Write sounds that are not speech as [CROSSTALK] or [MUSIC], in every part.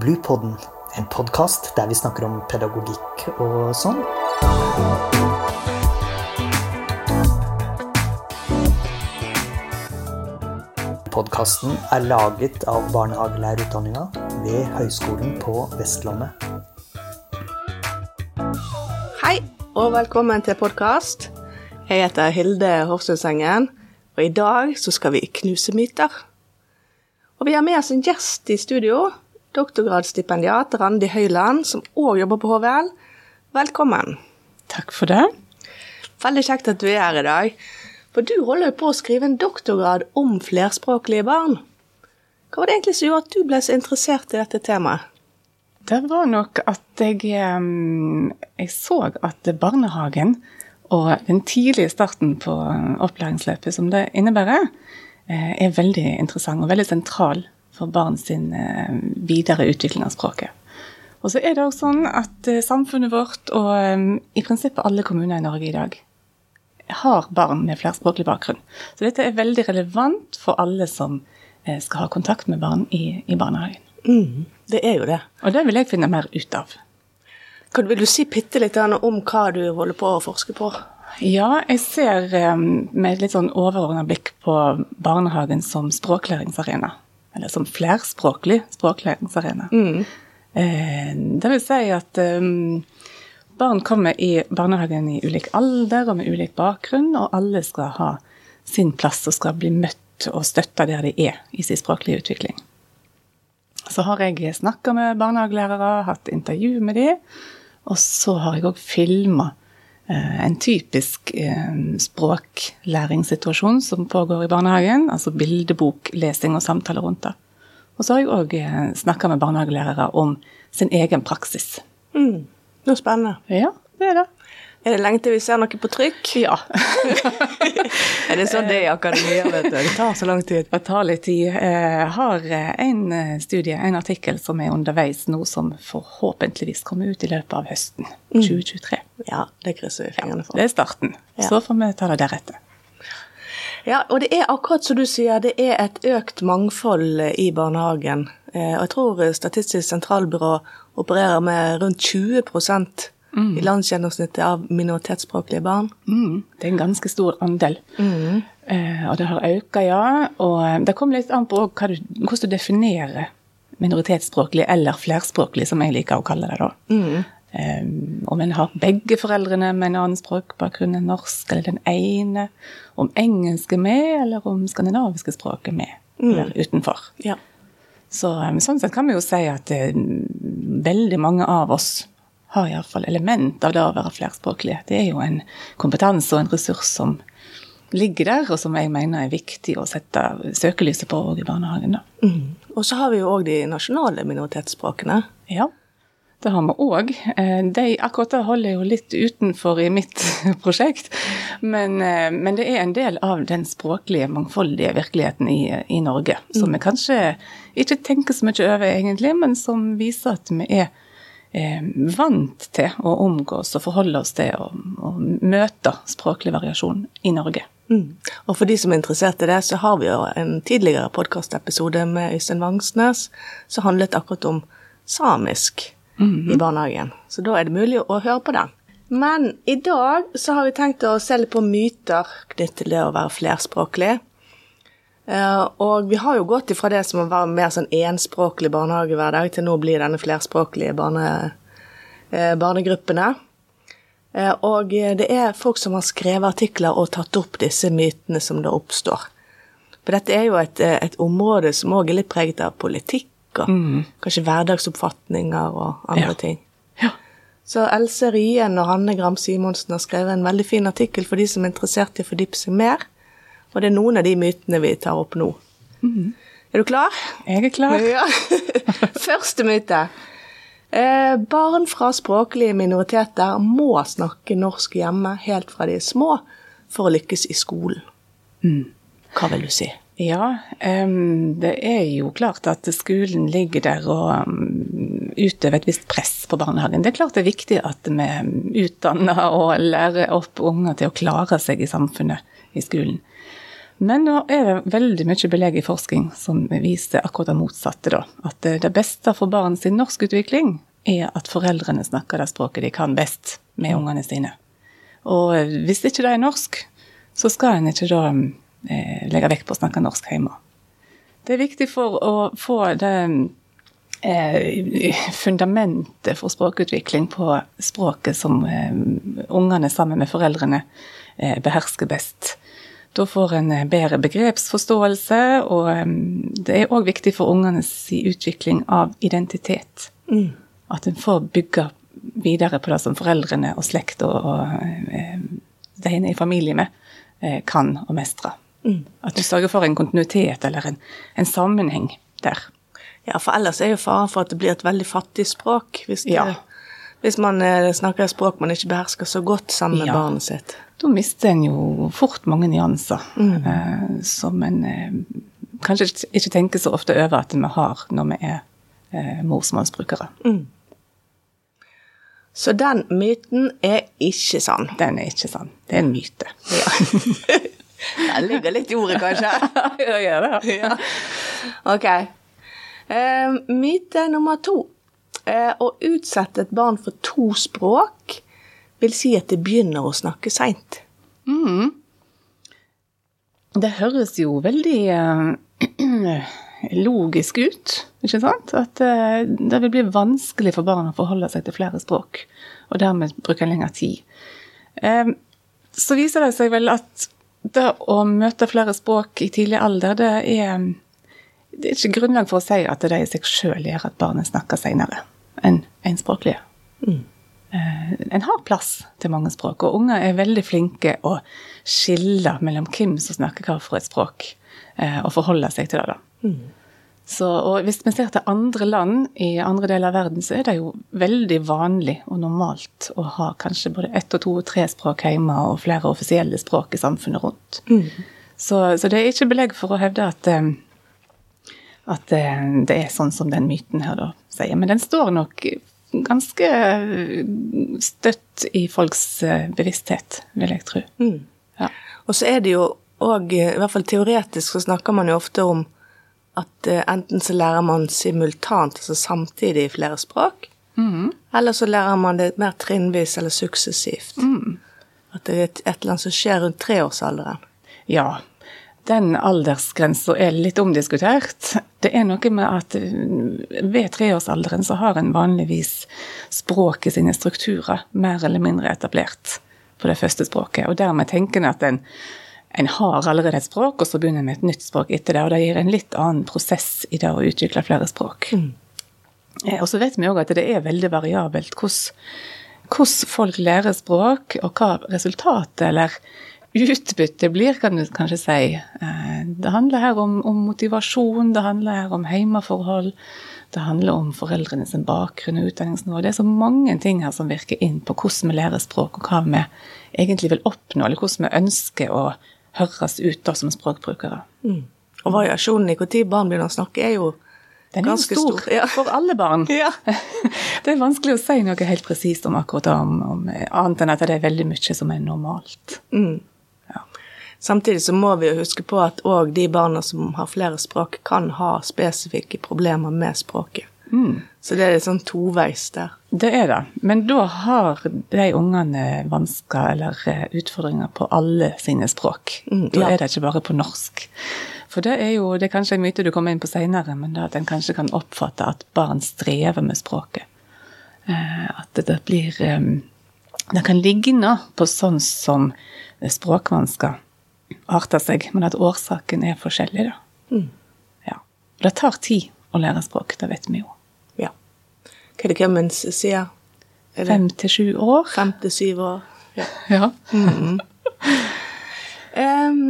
Bluepodden, en podkast der vi snakker om pedagogikk og sånn. Podkasten er laget av barnehagelærerutdanninga ved Høgskolen på Vestlandet. Hei, og velkommen til podkast. Jeg heter Hilde Horsundsengen, og i dag så skal vi knuse myter. Og vi har med oss en gjest i studio, doktorgradsstipendiat Randi Høyland, som òg jobber på HVL. Velkommen. Takk for det. Veldig kjekt at du er her i dag. For du holder jo på å skrive en doktorgrad om flerspråklige barn. Hva var det egentlig som gjorde at du ble så interessert i dette temaet? Det var nok at jeg, jeg så at barnehagen og den tidlige starten på opplæringsløpet som det innebærer, eh, er veldig interessant og veldig sentral for barn sin eh, videre utvikling av språket. Og så er det også sånn at eh, samfunnet vårt, og i prinsippet alle kommuner i Norge i dag, har barn med flerspråklig bakgrunn. Så dette er veldig relevant for alle som eh, skal ha kontakt med barn i, i barnehagen. Mm, det er jo det. Og det vil jeg finne mer ut av. Kan, vil du si bitte litt om hva du holder på å forske på? Ja, jeg ser med et litt sånn overordna blikk på barnehagen som språklæringsarena. Eller som flerspråklig språklæringsarena. Mm. Eh, det vil si at um, Barn kommer i barnehagen i ulik alder og med ulik bakgrunn, og alle skal ha sin plass og skal bli møtt og støtta der de er i sin språklige utvikling. Så har jeg snakka med barnehagelærere, hatt intervju med dem, og så har jeg òg filma en typisk eh, språklæringssituasjon som pågår i barnehagen, altså bildebok, lesing og samtaler rundt det. Og så har jeg òg eh, snakka med barnehagelærere om sin egen praksis. Mm. Det er spennende. Ja, det er det. Er det lenge til vi ser noe på trykk? Ja. [LAUGHS] er det sånn det er i akademia, vet du? Det tar så lang tid. Det tar litt tid. Jeg har en studie, en artikkel, som er underveis nå, som forhåpentligvis kommer ut i løpet av høsten 2023. Mm. Ja, det krysser vi fingrene for. Ja, det er starten. Ja. Så får vi ta det deretter. Ja, og det er akkurat som du sier, det er et økt mangfold i barnehagen. Og jeg tror Statistisk sentralbyrå opererer med rundt 20 mm. i landsgjennomsnittet av minoritetsspråklige barn. Mm. Det er en ganske stor andel. Mm. Eh, og det har økt, ja. Og eh, det kommer litt an på du, hvordan du definerer minoritetsspråklig eller flerspråklig, som jeg liker å kalle det. da. Mm. Um, om en har begge foreldrene med en annen språkbakgrunn enn norsk, eller den ene. Om engelsk er med, eller om skandinaviske språk er med, mm. eller utenfor. Ja. Så sånn sett kan vi jo si at uh, veldig mange av oss har iallfall element av det å være flerspråklig. Det er jo en kompetanse og en ressurs som ligger der, og som jeg mener er viktig å sette søkelyset på òg i barnehagen. Mm. Og så har vi jo òg de nasjonale minoritetsspråkene. Ja, det har vi òg. Eh, de akkurat det holder jo litt utenfor i mitt [LAUGHS] prosjekt, men, eh, men, det er en del av den språklige, mangfoldige virkeligheten i, i Norge, som vi kanskje ikke tenker så mye over egentlig, men som viser at vi er vant til å omgås og forholde oss til å, og møte språklig variasjon i Norge. Mm. Og for de som er interessert i det, så har vi jo en tidligere podkastepisode med Øystein Vangsnes som handlet akkurat om samisk mm -hmm. i barnehagen. Så da er det mulig å høre på den. Men i dag så har vi tenkt å se litt på myter knyttet til det å være flerspråklig. Uh, og vi har jo gått ifra det som å være mer sånn enspråklig barnehagehverdag, til nå blir denne flerspråklige barne, uh, barnegruppene. Uh, og det er folk som har skrevet artikler og tatt opp disse mytene som da oppstår. For dette er jo et, et område som òg er litt preget av politikk og mm. kanskje hverdagsoppfatninger og andre ja. ting. Ja. Så Else Rien og Hanne Gram Simonsen har skrevet en veldig fin artikkel for de som er interessert i å fordype seg mer. Og det er noen av de mytene vi tar opp nå. Mm. Er du klar? Jeg er klar. Ja. [LAUGHS] Første myte. Eh, barn fra språklige minoriteter må snakke norsk hjemme helt fra de er små for å lykkes i skolen. Mm. Hva vil du si? Ja, um, det er jo klart at skolen ligger der og um, utøver et visst press på barnehagen. Det er klart det er viktig at vi utdanner og lærer opp unger til å klare seg i samfunnet i skolen. Men nå er det veldig mye belegg i forskning som viser akkurat det motsatte. da. At det beste for barns norskutvikling er at foreldrene snakker det språket de kan best med ungene sine. Og hvis ikke det er norsk, så skal en ikke da eh, legge vekt på å snakke norsk hjemme. Det er viktig for å få det eh, fundamentet for språkutvikling på språket som eh, ungene sammen med foreldrene eh, behersker best. Da får en eh, bedre begrepsforståelse, og eh, det er òg viktig for ungenes utvikling av identitet. Mm. At en får bygge videre på det som foreldrene og slekt og, og eh, de en er i familie med, kan og mestre. Mm. At du sørger for en kontinuitet eller en, en, sammenheng der. Ja, for ellers er jo faren for at det blir et veldig fattig språk. Hvis, det, ja. hvis man snakker et språk man ikke behersker så godt sammen med ja. barnet sitt da mister en jo fort mange nyanser mm. eh, som en eh, kanskje ikke tenker så ofte over at vi har når vi er eh, morsmålsbrukere. Mm. Så den myten er ikke sann? Den er ikke sann. Det er en myte. Ja. [LAUGHS] den ligger litt i ordet, kanskje? [LAUGHS] ja, gjør det. Ja. Ok. Eh, myte nummer to. Eh, å utsette et barn for to språk vil si at det begynner å snakke seint. Mm. Det høres jo veldig uh, [CLEARS THROAT] logisk ut, ikke sant? At uh, det vil bli vanskelig for barn å forholde seg til flere språk, og dermed bruke lengre tid. Uh, så viser det seg vel at det å møte flere språk i tidlig alder, det er, det er ikke grunnlag for å si at det i seg sjøl gjør at barnet snakker seinere enn enspråklige. Mm. Eh, en har plass til mange språk, og unger er veldig flinke å skille mellom hvem som snakker hva for et språk, eh, og forholde seg til det. da. Mm. Så, og Hvis vi ser til andre land i andre deler av verden, så er det jo veldig vanlig og normalt å ha kanskje både ett og to og tre språk hjemme og flere offisielle språk i samfunnet rundt. Mm. Så, så, det er ikke belegg for å hevde at, eh, at det er sånn som den myten her da sier. Men den står nok ganske støtt i folks eh, bevissthet, vil jeg tro. Mm. Ja. Og så er det jo òg, i hvert fall teoretisk, så snakker man jo ofte om at eh, enten så lærer man simultant, altså samtidig, i flere språk, mm. eller så lærer man det mer trinnvis eller suksessivt. Mm. At det er et, et eller annet som skjer rundt treårsalderen. Ja, den aldersgrensa er litt omdiskutert. Det er noe med at ved treårsalderen så har en vanligvis språket sine strukturer mer eller mindre etablert på det første språket. Og dermed tenker en at en, en har allerede et språk, og så begynner en med et nytt språk etter det. Og det gir en litt annen prosess i det å utvikle flere språk. Mm. Eh, og så vet vi òg at det er veldig variabelt hvordan folk lærer språk, og hva resultatet eller utbytte blir, kan du kanskje si. Eh, det handler her om, om motivasjon, det handler her om hjemmeforhold, Det handler om foreldrenes bakgrunn og utdanningsnivå. Det er så mange ting her som virker inn på hvordan vi lærer språk, og hva vi egentlig vil oppnå, eller hvordan vi ønsker å høres ut da som språkbrukere. Mm. Og variasjonen i når barn begynner å snakke, er jo den er ganske stor, stor. Ja. for alle barn. [LAUGHS] Ja. [LAUGHS] det er vanskelig å si noe helt presist om akkurat det, om, om, annet enn at det er veldig mye som er normalt. Mm. Samtidig så må vi jo huske på at òg de barna som har flere språk, kan ha spesifikke problemer med språket. Mm. Så det er litt sånn toveis der. Det er det. Men da har de ungene vansker eller eh, utfordringer på alle sine språk. Mm, da er det ikke bare på norsk. For det er jo det er kanskje en myte du kommer inn på seinere, men at en kanskje kan oppfatte at barn strever med språket. Eh, at det blir eh, Det kan ligne på sånn som språkvansker arter seg, men at årsaken er forskjellig, da. Mm. Ja. Det tar tid å lære språk, det vet vi jo. Ja. Hva er det Clemens sier? Fem til sju år. Fem til syv år. Ja. [LAUGHS] ja. Mm. um,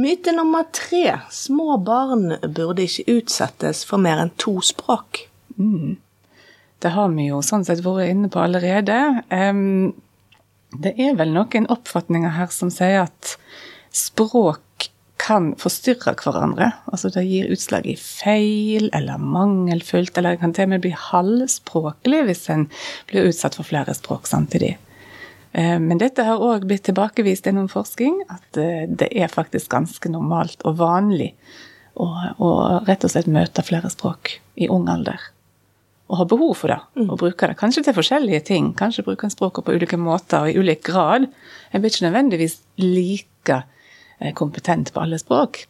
myte nummer tre. Små barn burde ikke utsettes for mer enn to språk. Mm. Det har vi jo sånn sett vært inne på allerede. Um, det er vel noen oppfatninger her som sier at språk kan forstyrre hverandre. Altså det gir utslag i feil eller mangelfullt, eller det kan til og med bli halvspråklig hvis en blir utsatt for flere språk samtidig. Eh, Men dette har òg blitt tilbakevist gjennom forskning, at eh, det er faktisk ganske normalt og vanlig å, å rett og slett møte flere språk i ung alder. Og har behov for det, og bruker det. Kanskje til forskjellige ting. Kanskje bruker en språket på ulike måter og i ulik grad. Jeg blir ikke nødvendigvis like eh, kompetent på alle språk.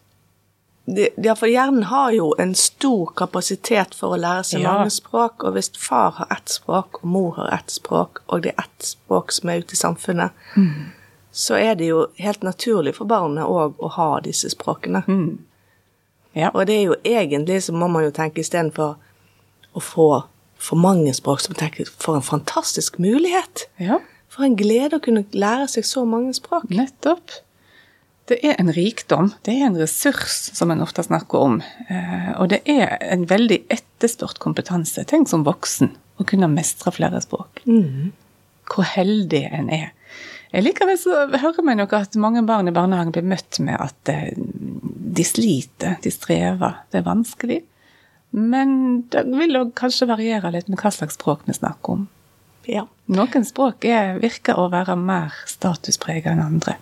Ja, for hjernen har jo en stor kapasitet for å lære seg Ja. mange språk, og hvis far har ett språk, og mor har ett språk, og det er ett språk som er ute i samfunnet, så er det jo helt naturlig for barnet òg å ha disse språkene. Ja. Og det er jo egentlig, så må man jo tenke istedenfor å få for mange språk, så tenker for en fantastisk mulighet. ja. For en glede å kunne lære seg så mange språk. Nettopp. Det er en rikdom, det er en ressurs som en ofte snakker om. Eh, Og det er en veldig etterspurt kompetanse. Tenk som voksen å kunne mestre flere språk. Hvor heldig en er. Jeg Likevel så hører vi nok at mange barn i barnehagen blir møtt med at eh, de sliter, de strever, det er vanskelig. Men det vil òg kanskje variere litt med hva slags språk vi snakker om. Ja. Noen språk er, virker å være mer statuspreget enn andre.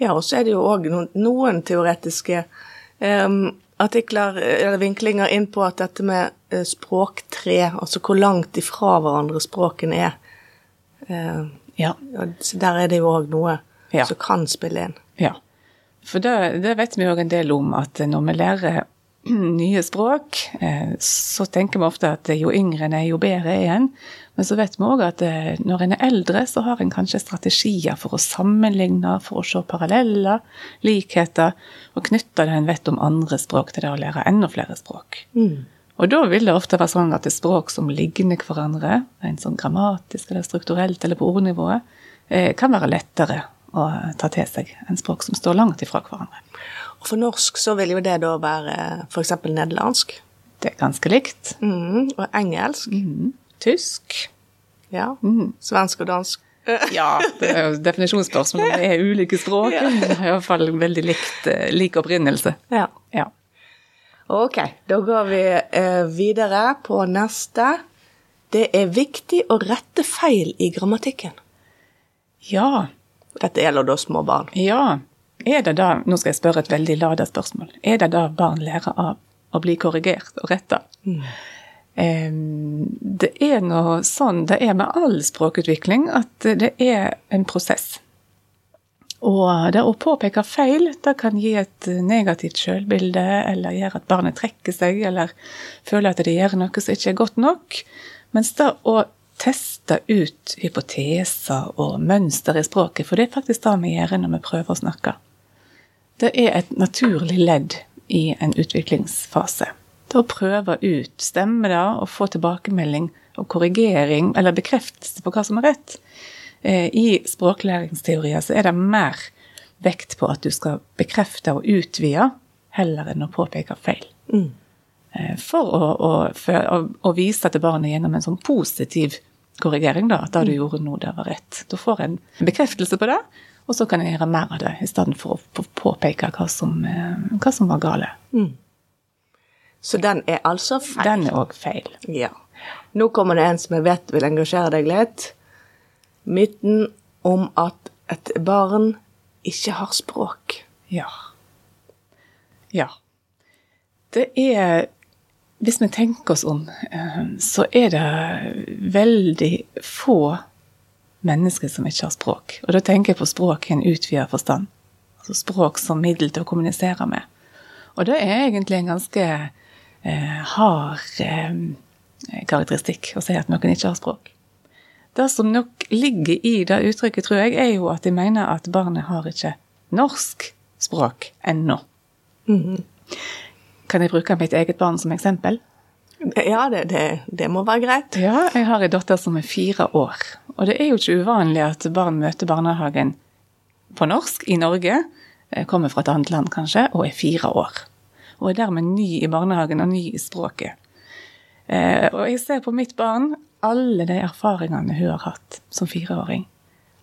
Ja, og så er det jo òg noen, noen teoretiske um, artikler eller vinklinger inn på at dette med eh, språktre, altså hvor langt ifra hverandre språkene er uh, Ja. ja, Så der er det jo òg noe Ja. som kan spille inn. Ja, for det, det vet vi òg en del om, at når vi lærer [CLEARS THROAT] nye språk, eh, så tenker vi ofte at jo yngre en er, jo bedre er en. Men så vet vi òg at eh, når en er eldre, så har en kanskje strategier for å sammenligne, for å se paralleller, likheter, og knytte det en vet om andre språk til det å lære enda flere språk. Og da vil det ofte være sånn at det er språk som ligner hverandre, en sånn grammatisk eller strukturelt eller på ordnivået, eh, kan være lettere å ta til seg enn språk som står langt ifra hverandre. Og for norsk så vil jo det da være f.eks. nederlandsk. Det er ganske likt. Mm, og engelsk. Tysk. Ja. Svensk og dansk. [LAUGHS] Ja, det er jo definisjonsspørsmål det er ulike språk. Er iallfall veldig likt, eh, lik opprinnelse. Ja. Ja. Ok, da går vi eh, videre på neste. Det er viktig å rette feil i grammatikken. ja. Dette gjelder da små barn. Ja. Er det da, nå skal jeg spørre et veldig lada spørsmål, er det da barn lærer av å bli korrigert og retta? Mm. det er nå sånn det er med all språkutvikling, at det er en prosess. Og det å påpeke feil det kan gi et negativt selvbilde, eller gjøre at barnet trekker seg, eller føler at det gjør noe som ikke er godt nok. Mens det å teste ut hypoteser og mønster i språket, for det er faktisk det vi gjør når vi prøver å snakke. Det er et naturlig ledd i en utviklingsfase. Det å prøve ut, stemme det, og få tilbakemelding og korrigering, eller bekreftelse på hva som er rett. Eh, I språklæringsteorier så er det mer vekt på at du skal bekrefte og utvide, heller enn å påpeke feil. Mm. For å, å, for å, å vise til barnet gjennom en sånn positiv korrigering, da, at det du gjorde nå, det var rett. Da får en bekreftelse på det, og så kan jeg gjøre mer av det, i stedet for å påpeke hva som, eh, hva som var gale. Så den er altså feil. Den er òg feil. Ja. Nå kommer det en som jeg vet vil engasjere deg litt. Myten om at et barn ikke har språk. Ja. Ja. Det er Hvis vi tenker oss om, eh, så er det veldig få mennesker som ikke har språk. Og da tenker jeg på språk i en utvidet forstand. Altså språk som middel til å kommunisere med. Og det er egentlig en ganske eh, hard eh, karakteristikk å si at noen ikke har språk. Det som nok ligger i det uttrykket, tror jeg, er jo at de mener at barnet har ikke norsk språk ennå. Kan jeg bruke mitt eget barn som eksempel? Ja, det, det, det må være greit. Ja, jeg har en datter som er fire år. Og det er jo ikke uvanlig at barn møter barnehagen på norsk i Norge, eh, kommer fra et annet land kanskje, og er fire år. Og er dermed ny i barnehagen og ny i språket. Eh, og jeg ser på mitt barn alle de erfaringene hun har hatt som fireåring.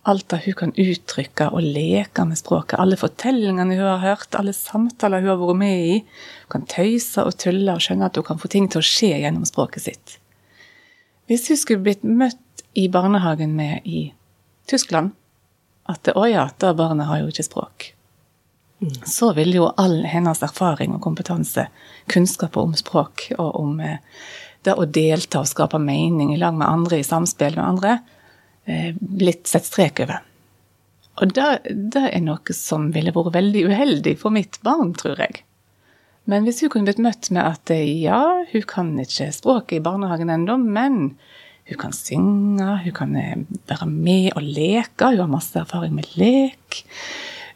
Alt det hun kan uttrykke og leke med språket. Alle fortellingene hun har hørt, alle samtaler hun har vært med i. Hun kan tøyse og tulle og skjønne at hun kan få ting til å skje gjennom språket sitt. Hvis hun skulle blitt møtt i barnehagen med i Tyskland. At å ja, da barnet har jo ikke språk. Så vil jo all hennes erfaring og kompetanse, kunnskap om språk og om eh, det å delta og skape mening i lag med andre, i samspill med andre, eh, blitt sett strek over. Og det, det er noe som ville vært veldig uheldig for mitt barn, tror jeg. Men hvis hun kunne blitt møtt med at eh, ja, hun kan ikke språket i barnehagen ennå, men hun kan synge, hun kan være med og leke, hun har masse erfaring med lek.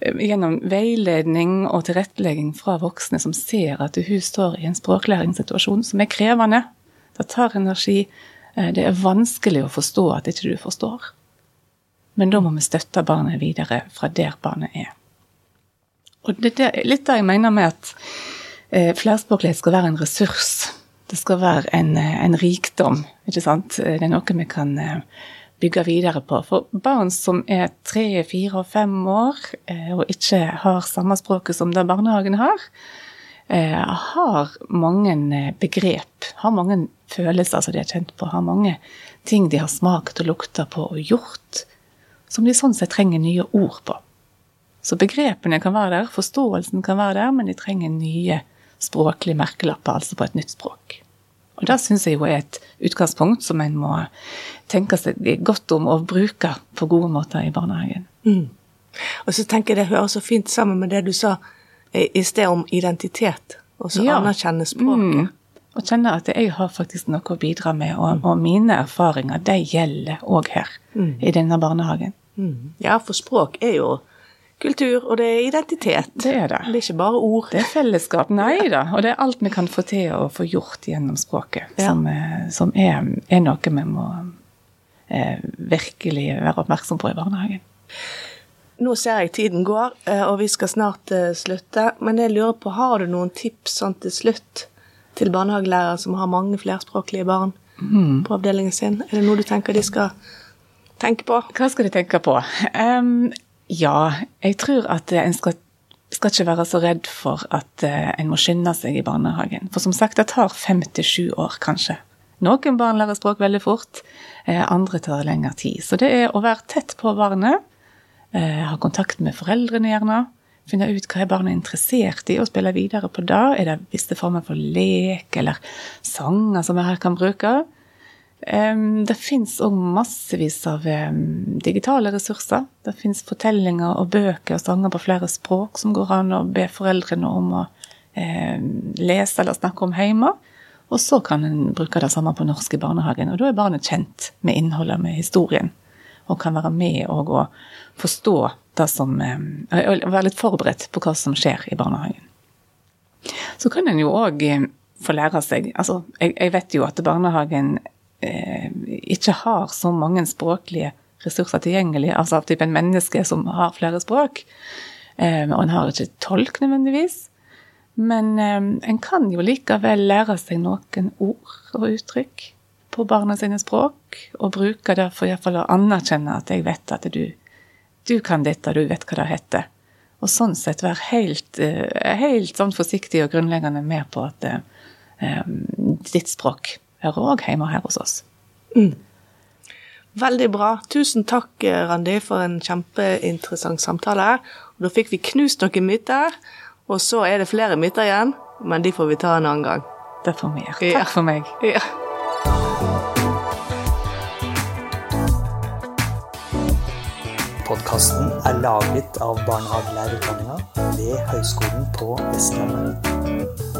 Eh, gjennom veiledning og tilrettelegging fra voksne som ser at hun står i en språklæringssituasjon som er krevende. Det tar energi. Eh, det er vanskelig å forstå at ikke du forstår. Men da må vi støtte barnet videre fra der barnet er. Og det er litt det jeg mener med at eh, flerspråklighet skal være en ressurs. Det skal være en, en rikdom. ikke sant? Det er noe vi kan bygge videre på. For barn som er tre, fire og fem år eh, og ikke har samme språket som det barnehagen har, eh, har mange eh, begrep, har mange følelser som de har kjent på, har mange ting de har smakt og lukta på og gjort, som de sånn sett trenger nye ord på. Så begrepene kan være der, forståelsen kan være der, men de trenger nye språklige merkelapper, altså på et nytt språk. Og Det syns jeg jo er et utgangspunkt som en må tenke seg godt om og bruke på gode måter i barnehagen. Mm. Og så tenker jeg Det hører så fint sammen med det du sa i sted om identitet, og så ja. anerkjenne språket. Mm. Og kjenne at jeg har faktisk noe å bidra med, og, og mine erfaringer de gjelder òg her mm. i denne barnehagen. Mm. Ja, for språk er jo kultur, og det er identitet. Det er det. Det er ikke bare ord. Det er fellesskap. Nei da. Og det er alt vi kan få til å få gjort gjennom språket, ja. som, eh, som er, er, noe vi må eh, virkelig være oppmerksom på i barnehagen. Nå ser jeg tiden går, eh, og vi skal snart eh, slutte. Men jeg lurer på, har du noen tips sånn til slutt til barnehagelærere som har mange flerspråklige barn mm. på avdelingen sin? Er det noe du tenker de skal tenke på? Hva skal de tenke på? Um, ja, jeg tror at en skal, skal ikke være så redd for at uh, en må skynde seg i barnehagen. For som sagt, det tar fem til sju år, kanskje. Noen barn lærer språk veldig fort, uh, andre tar lengre tid. Så det er å være tett på barnet, ha kontakt med foreldrene gjerne. Finne ut hva er barnet interessert i, og spille videre på det. Er det visse former for lek eller sanger som vi her kan bruke? Det fins òg massevis av digitale ressurser. Det fins fortellinger og bøker og sanger på flere språk som går an å be foreldrene om å lese eller snakke om hjemme. Og så kan en bruke det samme på norsk i barnehagen. Og da er barnet kjent med innholdet, med historien. Og kan være med og forstå det som Og være litt forberedt på hva som skjer i barnehagen. Så kan en jo òg få lære seg Altså, jeg, jeg vet jo at barnehagen eh, ikke har så mange språklige ressurser tilgjengelig, altså av typen menneske som har flere språk. Eh, og en har ikke tolk nødvendigvis. Men eh, en kan jo likevel lære seg noen ord og uttrykk på barna sine språk, og bruke det for iallfall å anerkjenne at jeg vet at du, du kan dette, du vet hva det heter. Og sånn sett være helt, eh, helt sånn forsiktig og grunnleggende med på at eh, ditt språk hører òg hjemme her hos oss. Mm. Veldig bra. Tusen takk, Randi, for en kjempeinteressant samtale. Og da fikk vi knust noen myter, og så er det flere myter igjen, men de får vi ta en annen gang. Det får vi gjøre. Takk ja. for meg. Ja. Podkasten er laget av barnehagelærerutdanninga ved Høgskolen på Vestlandet.